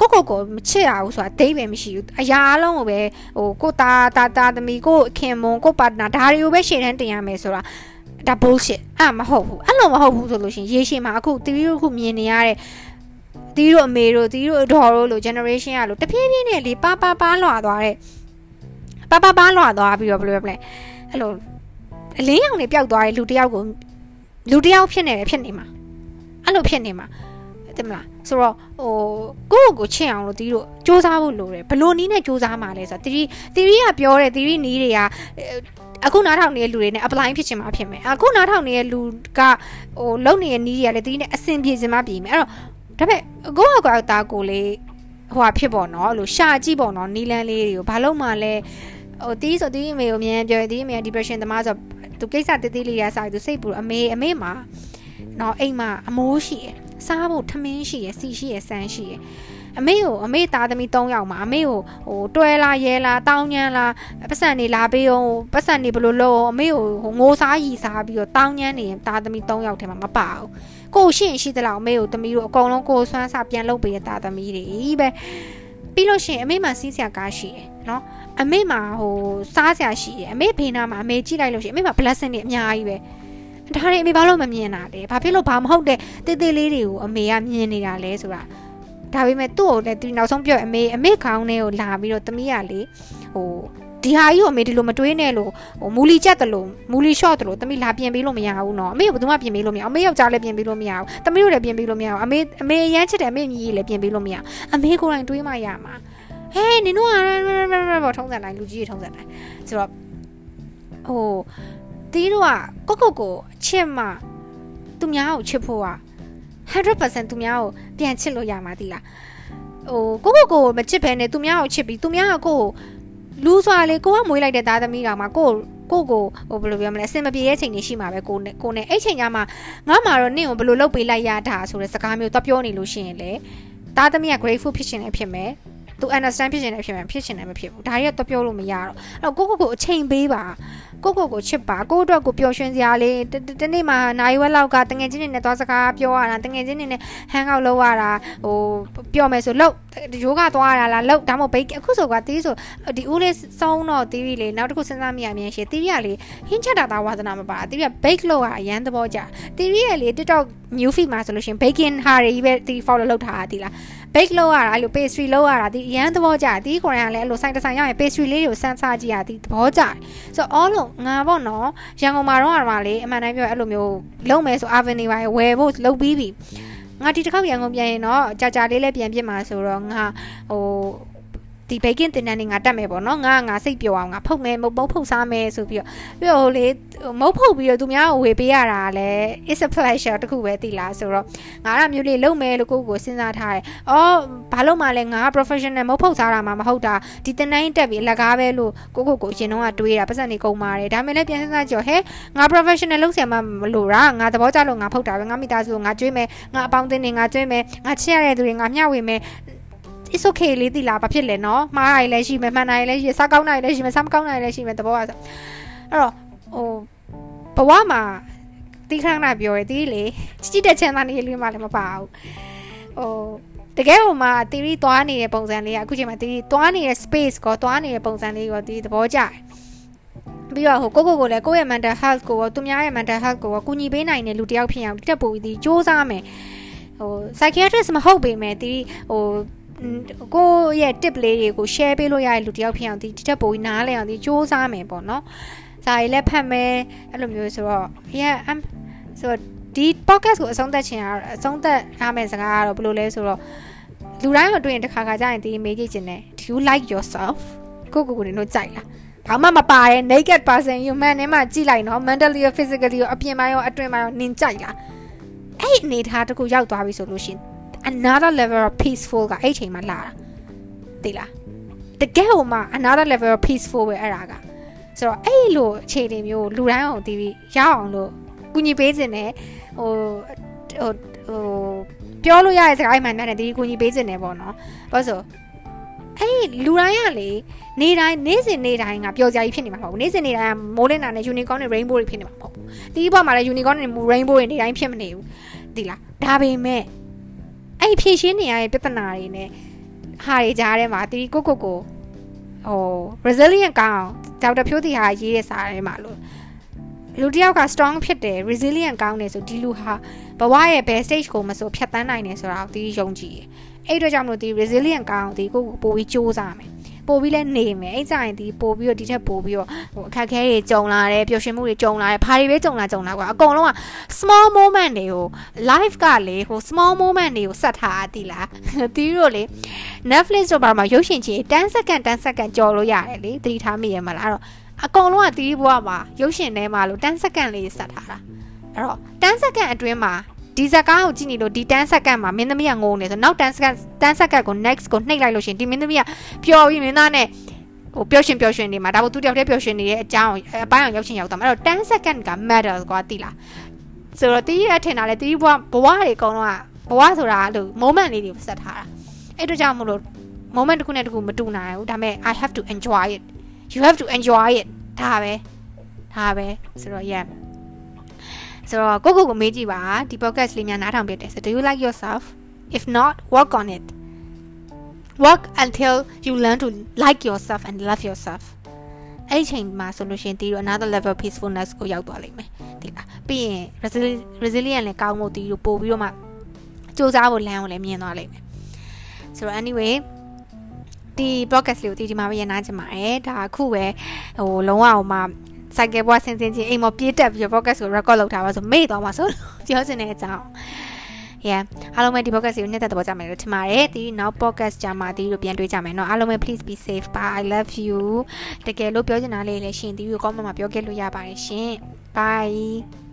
ကိုကိုကိုမချစ်ရဘူးဆိုတာဒိဗယ်မရှိဘူးအရာအလုံးကိုပဲဟိုကိုတာတာတာသမီးကိုခင်မွန်ကိုပါတနာဒါတွေကိုပဲရှေ့တန်းတင်ရမယ်ဆိုတာဒါ bullshit အဲ့မဟုတ်ဘူးအဲ့လိုမဟုတ်ဘူးဆိုလို့ရှင်ရေရှည်မှာအခုတီရီတို့ခုမြင်နေရတဲ့တီးတို့အမေတို့တီးတို့အတော်တို့လို့ generation ကလို့တဖြည်းဖြည်းနဲ့လေပါပါပါလွာသွားတဲ့ပါပါပါလွာသွားပြီးတော့ဘယ်လိုပဲလဲအဲ့လိုအလင်းရောင်တွေပျောက်သွားတဲ့လူတယောက်ကိုလူတယောက်ဖြစ်နေတယ်ဖြစ်နေမှာအဲ့လိုဖြစ်နေမှာ တင်မလားဆိုတော့ဟိုကိုယ့်ကိုချစ်အောင်လို့တီးတို့စူးစမ်းဖို့လိုတယ်ဘလို့နီးနဲ့စူးစမ်းမှာလဲဆိုတော့တီးတီးကပြောတဲ့တီးနီးတွေကအခုနားထောင်နေတဲ့လူတွေနဲ့ apply ဖြစ်ချင်မှာဖြစ်မယ်အခုနားထောင်နေတဲ့လူကဟိုလုံနေတဲ့နီးတွေကလည်းတီးနဲ့အဆင်ပြေစင်မှပြေမယ်အဲ့တော့ဒါပေမဲ့ကိုယ့်အကွာတာကိုလေဟိုဟာဖြစ်ပေါ့နော်အဲ့လိုရှာကြည့်ပေါ့နော်နီလန်းလေးတွေကိုဘာလို့မှလဲဟိုတီးဆိုတီးအမေကိုအမြန်ပြောတီးအမေက depression သမားဆိုသူကိစ္စတေးသေးလေးရစာသူစိတ်ပူအမေအမေမှာနော်အိမ်မှာအမိုးရှိရယ် စားဖို့ထမင်းရှိရယ်စီရှိရယ်ဆန်းရှိရယ်အမေကိုအမေသားသမီး၃ယောက်မှာအမေကိုဟိုတွဲလာရဲလာတောင်းညမ်းလာပတ်စံနေလာပေးအောင်ပတ်စံနေဘလို့လို့အမေကိုငိုစားရီစားပြီးတော့တောင်းညမ်းနေရင်သားသမီး၃ယောက်ထဲမှာမပါဘူးကိုရှိရင်ရှိသလောက်အမေကိုသမီးတို့အကုန်လုံးကိုဆွမ်းစားပြန်လုပ်ပေးတဲ့သားသမီးတွေပဲပြီးလို့ရှိရင်အမေမှာစီးစရာကားရှိရယ်နော်အမေမှာဟိုစားစရာရှိရယ်အမေဖေးနာမှာအမေကြည့်လိုက်လို့ရှိရင်အမေမှာ blessing တွေအများကြီးပဲ ဒါတွေအမေဘာလို့မမြင်တာလဲဘာဖြစ်လို့ဘာမဟုတ်တဲ့တေးသေးလေးတွေကိုအမေကမြင်နေတာလဲဆိုတာဒါပေမဲ့သူ့ကိုလည်းသူနောက်ဆုံးပြောအမေအမေခေါင်းထဲကိုလာပြီးတော့သမီးကလေဟိုဒီဟာကြီးကိုအမေဒီလိုမတွေးနဲ့လို့ဟိုမူလီကြက်တလို့မူလီရှော့တလို့သမီးလာပြင်ပေးလို့မရဘူးနော်အမေကဘယ်သူမှပြင်ပေးလို့မရအောင်အမေယောက်ျားလည်းပြင်ပေးလို့မရအောင်သမီးတို့လည်းပြင်ပေးလို့မရအောင်အမေအမေရမ်းချစ်တယ်အမေမြည်ကြီးလည်းပြင်ပေးလို့မရအောင်အမေကိုယ်တိုင်တွေးမှရမှာဟေးနင်တို့ကဘာထုံးစံတိုင်းလူကြီးတွေထုံးစံတိုင်းဆိုတော့ဟို တီးတို့ကကိုကိုကိုအချစ်မှသူများကိုချစ်ဖို့က100%သူများကိုပြန်ချစ်လို့ရမှာတိလားဟိုကိုကိုကိုမချစ်ဘဲနဲ့သူများကိုချစ်ပြီးသူများကကိုကိုလူစွာလေကိုကမွေးလိုက်တဲ့သားသမီးကမှကိုကိုကိုဟိုဘယ်လိုပြောမလဲအစင်မပြေတဲ့ချိန်တွေရှိမှာပဲကိုနဲ့ကိုနဲ့အဲ့ချိန်ကမှငါမှတော့နင့်ကိုဘယ်လိုလုပ်ပေးလိုက်ရတာဆိုတဲ့စကားမျိုးတော့ပြောနေလို့ရှိရင်လေသားသမီးက grateful ဖြစ်ရှင်နေဖြစ်မယ်သူ understand ဖြစ်ရှင်နေဖြစ်မယ်ဖြစ်ရှင်နေမဖြစ်ဘူးဒါရီကတော့ပြောလို့မရတော့အဲ့တော့ကိုကိုကိုအချိန်ပေးပါ ကိုကိုကိုချစ်ပါကိုအတွက်ကိုပျော်ရွှင်စရာလေးတနေ့မှနိုင်ဝက်လောက်ကတငယ်ချင်းတွေနဲ့သွားစကားပြောရတာတငယ်ချင်းတွေနဲ့ဟန်ကောက်လုပ်ရတာဟိုပြောမယ်ဆိုလို့ရိုးကသွားရတာလားလို့ဒါမှမဟုတ်ဘိတ်အခုဆိုကတီးဆိုဒီဦးလေးစုံတော့တီးပြီလေနောက်တစ်ခုစဉ်းစားမိရမြင်ရှင်တီးရလေဟင်းချက်တာသားဝါသနာမပါတီးရဘိတ်လို့ကအရန်သဘောကြတီးရလေ TikTok new feed မှာဆိုလို့ရှင် baking ဟာတွေပဲတီး follow လုပ်ထားတာတီးလား bake လုပ်ရတာအဲ့လို pastry လုပ်ရတာဒီအရန်သဘောကျတီးခေါ်ရလည်းအဲ့လိုဆိုင်တဆိုင်ရောက်ရင် pastry လေးတွေကိုစမ်းစားကြည့်ရတီးသဘောကျတယ်ဆိုတော့ all လုံးငါပေါ့နော်ရန်ကုန်မှာတော့အမှလေအမှန်တိုင်းပြောအဲ့လိုမျိုးလုံးမယ်ဆို avenue ပါဝယ်ဖို့လုပ်ပြီးပြီငါဒီတစ်ခေါက်ရန်ကုန်ပြန်ရင်တော့ကြာကြာလေးလည်းပြန်ပြစ်မှာဆိုတော့ငါဟို ဒီ baking တင်တန်းနေငါတက်မယ်ပေါ့နော်ငါငါစိတ်ပျော်အောင်ငါဖုတ်မယ်မုတ်ပုတ်ဖုတ်စားမယ်ဆိုပြီးတော့ပြီးတော့လေမုတ်ဖုတ်ပြီးတော့သူများကိုဝေပေးရတာလည်း is a pleasure တခုပဲသိလားဆိုတော့ငါကမျိုးလေးလုပ်မယ်လို့ကိုကိုစဉ်းစားထားတယ်။အော်ဘာလို့မှလဲငါ professional မုတ်ဖုတ်စားတာမှမဟုတ်တာဒီတင်တိုင်းတက်ပြီးအလကားပဲလို့ကိုကိုကိုရင်တော့တွေးတာပတ်စံနေကုန်ပါတယ်ဒါပေမဲ့လည်းပြန်စဉ်းစားကြည့်ဟဲ့ငါ professional လုပ်ဆရာမမလို့တာငါသဘောကျလို့ငါဖုတ်တာပဲငါမိသားစုကိုငါကြွေးမယ်ငါအပေါင်းအသင်းတွေငါကြွေးမယ်ငါချစ်ရတဲ့သူတွေငါမျှဝေမယ် it's okay လေးတိလားဘာဖြစ်လဲနော်မှားရည်လည်းရှိမယ်မှန်တာရည်လည်းရှိမယ်စားကောင်းတာရည်လည်းရှိမယ်စားမကောင်းတာရည်လည်းရှိမယ်တဘောကဆိုအဲ့တော့ဟိုဘဝမှာတီးခဏခဏပြောရတီးလေချစ်တဲ့ချမ်းသာနေလေးမှလည်းမပါဘူးဟိုတကယ်ဟိုမှာတီရီသွားနေတဲ့ပုံစံလေးကအခုချိန်မှာတီရီသွားနေတဲ့ space ကိုသွားနေတဲ့ပုံစံလေးကိုတီးသဘောကျတယ်ပြီးတော့ဟိုကိုကိုကိုလည်းကိုယ့်ရဲ့ mental health ကိုသူများရဲ့ mental health ကိုကူညီပေးနိုင်တဲ့လူတစ်ယောက်ဖြစ်အောင်တက်ပို့ပြီးစူးစမ်းမယ်ဟို psychiatrist မဟုတ်ပေမဲ့တီဟို ကိုရဲ့ tip လေးတွေကို share ပေးလို့ရတဲ့လူတယောက်ဖြစ်အောင်ဒီတစ်ချက်ပိုပြီးနားလည်အောင်ဒီစူးစမ်းမယ်ပေါ့နော်။စာရေးလည်းဖတ်မယ်အဲ့လိုမျိုးဆိုတော့ yeah I'm ဆိုတော့ဒီ podcast ကိုအဆုံးသတ်ခြင်းအဆုံးသတ်ရမယ့်စကားကတော့ဘယ်လိုလဲဆိုတော့လူတိုင်းကိုတွေ့ရင်တစ်ခါခါကျရင်ဒီမေးကြည့်ခြင်းနဲ့ do you like yourself ကိုကိုကိုနေတို့ကြိုက်လားဘာမှမပါရဲ့ naked person human နဲ့မှကြည့်လိုက်နော် mentally or physically ရောအပြင်မှာရောအတွင်းမှာရောနင်ကြိုက်လားအဲ့အနေထားတခုရောက်သွားပြီဆိုလို့ရှင် another level of peaceful ကအဲ့ချိန်မှာလာတာသိလားတကယ်ဟိုမှာ another level of peaceful ပဲအဲ့ဒါကဆိုတော့အဲ့လိုအခြေအနေမျိုးလူတိုင်းအောင်တီးပြီးရအောင်လို့ကူညီပေးခြင်းနဲ့ဟိုဟိုဟိုပြောလို့ရတဲ့စကားမှန်တယ်ဒီကူညီပေးခြင်းနဲ့ပေါ့နော်ဘာလို့ဆိုအဲ့လူတိုင်းကလေနေတိုင်းနေ့စဉ်နေ့တိုင်းကပျော်စရာကြီးဖြစ်နေမှာမဟုတ်ဘူးနေ့စဉ်နေ့တိုင်းကမိုးလင်းတာနဲ့ unicorn နဲ့ rainbow တွေဖြစ်နေမှာမဟုတ်ဘူးဒီဘက်မှာလည်း unicorn နဲ့ rainbow တွေနေတိုင်းဖြစ်မနေဘူးဒီလားဒါပေမဲ့ အဲ့ဖြည့်ရှင်းနေရတဲ့ပြဿနာတွေနဲ့ဟာတွေကြားထဲမှာတီကိုကိုကိုဟို resilient ကောင်းဒေါက်တာဖြိုးတီဟာရေးတဲ့စာထဲမှာလို့လူတစ်ယောက်က strong ဖြစ်တယ် resilient ကောင်းတယ်ဆိုဒီလူဟာဘဝရဲ့ဘယ် stage ကိုမဆိုဖြတ်တန်းနိုင်တယ်ဆိုတာကိုဒီယုံကြည်တယ်အဲ့အတွက်ကြောင့်မလို့ဒီ resilient ကောင်းအောင်ဒီကိုကိုပို့ပြီးစူးစမ်းမယ် ပို့ပြီးလဲနေမယ်အဲ့ကြရင်ဒီပို့ပြီးတော့ဒီထက်ပို့ပြီးတော့ဟိုအခက်ခဲတွေကြုံလာတယ်ပျော်ရွှင်မှုတွေကြုံလာတယ်ဘာတွေပဲကြုံလာကြုံလာကွာအကုန်လုံးက small moment တွေကို life ကလေဟို small moment တွေကိုစက်ထားအတိလားတီးတို့လေ Netflix တို့ဘာမှရုပ်ရှင်ကြီး10စက္ကန့်10စက္ကန့်ကြော်လို့ရတယ်လေသတိထားမိရမလားအဲ့တော့အကုန်လုံးကတီးဘွားမှာရုပ်ရှင်ထဲမှာလို့10စက္ကန့်လေးစက်ထားတာအဲ့တော့10စက္ကန့်အတွင်းမှာ ဒီဇကားကိုကြည့်နေလို့ဒီ10စက္ကန့်မှာမင်းသမီးကငိုနေဆိုနောက်10စက္ကန့်10စက္ကန့်ကို next ကိုနှိပ်လိုက်လို့ရှင်ဒီမင်းသမီးကပျော်ပြီးမင်းသားနဲ့ဟိုပျော်ရှင်ပျော်ရွှင်နေမှာဒါပေမဲ့သူတယောက်တည်းပျော်ရွှင်နေတဲ့အကြောင်းအပိုင်းအောင်ရောက်ချင်းရောက်သွားမှာအဲ့တော့10 second က matter ကွာတိလားဆိုတော့တီးရထင်တာလေတီးဘဝဘဝတွေအကုန်လုံးကဘဝဆိုတာအဲ့လို moment လေးတွေစက်ထားတာအဲ့တို့ကြောင့်မလို့ moment တစ်ခုနဲ့တစ်ခုမတူနိုင်ဘူးဒါပေမဲ့ I have to enjoy it you have to enjoy it ဒါပဲဒါပဲဆိုတော့ yeah ဆိုတော့ကိုကိုကိုမေးကြည့်ပါဒီ podcast လေးများနားထောင်ပြတယ်ဆို do you like yourself if not work on it work until you learn to like yourself and love yourself အဲ့ဒီချိန်မှာဆိုလို့ရှိရင်ဒီတော့ another level peacefulness ကိုရောက်သွားလိမ့်မယ်ဒီလားပြီးရင် resilient လည်းကောင်းဖို့ဒီလိုပို့ပြီးတော့မှစူးစမ်းဖို့လမ်းကိုလည်းမြင်သွားလိမ့်မယ်ဆိုတော့ anyway ဒီ podcast လေးကိုဒီဒီမှာပဲရနာချင်ပါတယ်ဒါအခုပဲဟိုလုံးဝဟိုမှာ စိုက်ကယ်ဘွားဆင်းဆင်းချင်းအိမ်မပြေးတက်ပြီး podcast ကို record လုပ်ထားပါဆိုမေ့သွားမှာဆိုပြောချင်တဲ့အကြောင်း yeah အားလုံးပဲဒီ podcast ကိုနှစ်သက်သဘောကျမယ်လို့ထင်ပါတယ်ဒီနောက် podcast ကြမှာဒီလိုပြန်တွေ့ကြမယ်เนาะအားလုံးပဲ please be safe bye i love you တကယ်လို့ပြောချင်တာလေးလည်းရှင်ဒီကို comment မှာပြောခဲ့လို့ရပါတယ်ရှင် bye